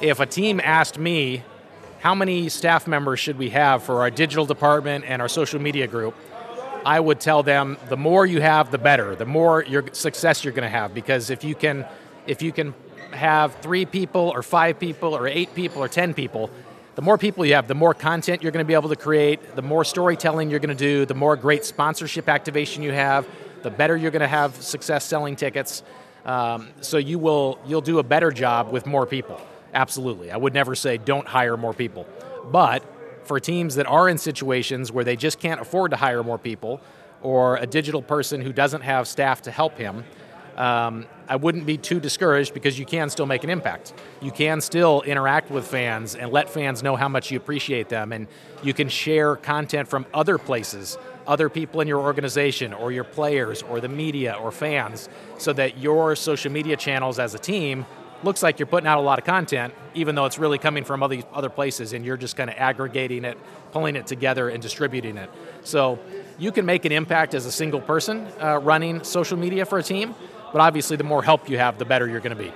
if a team asked me, how many staff members should we have for our digital department and our social media group? I would tell them the more you have, the better. The more your success you're going to have, because if you can, if you can have three people or five people or eight people or ten people, the more people you have, the more content you're going to be able to create, the more storytelling you're going to do, the more great sponsorship activation you have, the better you're going to have success selling tickets. Um, so you will you'll do a better job with more people. Absolutely. I would never say don't hire more people. But for teams that are in situations where they just can't afford to hire more people, or a digital person who doesn't have staff to help him, um, I wouldn't be too discouraged because you can still make an impact. You can still interact with fans and let fans know how much you appreciate them, and you can share content from other places, other people in your organization, or your players, or the media, or fans, so that your social media channels as a team looks like you're putting out a lot of content, even though it's really coming from other, other places, and you're just kind of aggregating it, pulling it together, and distributing it. So you can make an impact as a single person uh, running social media for a team, but obviously, the more help you have, the better you're going to be.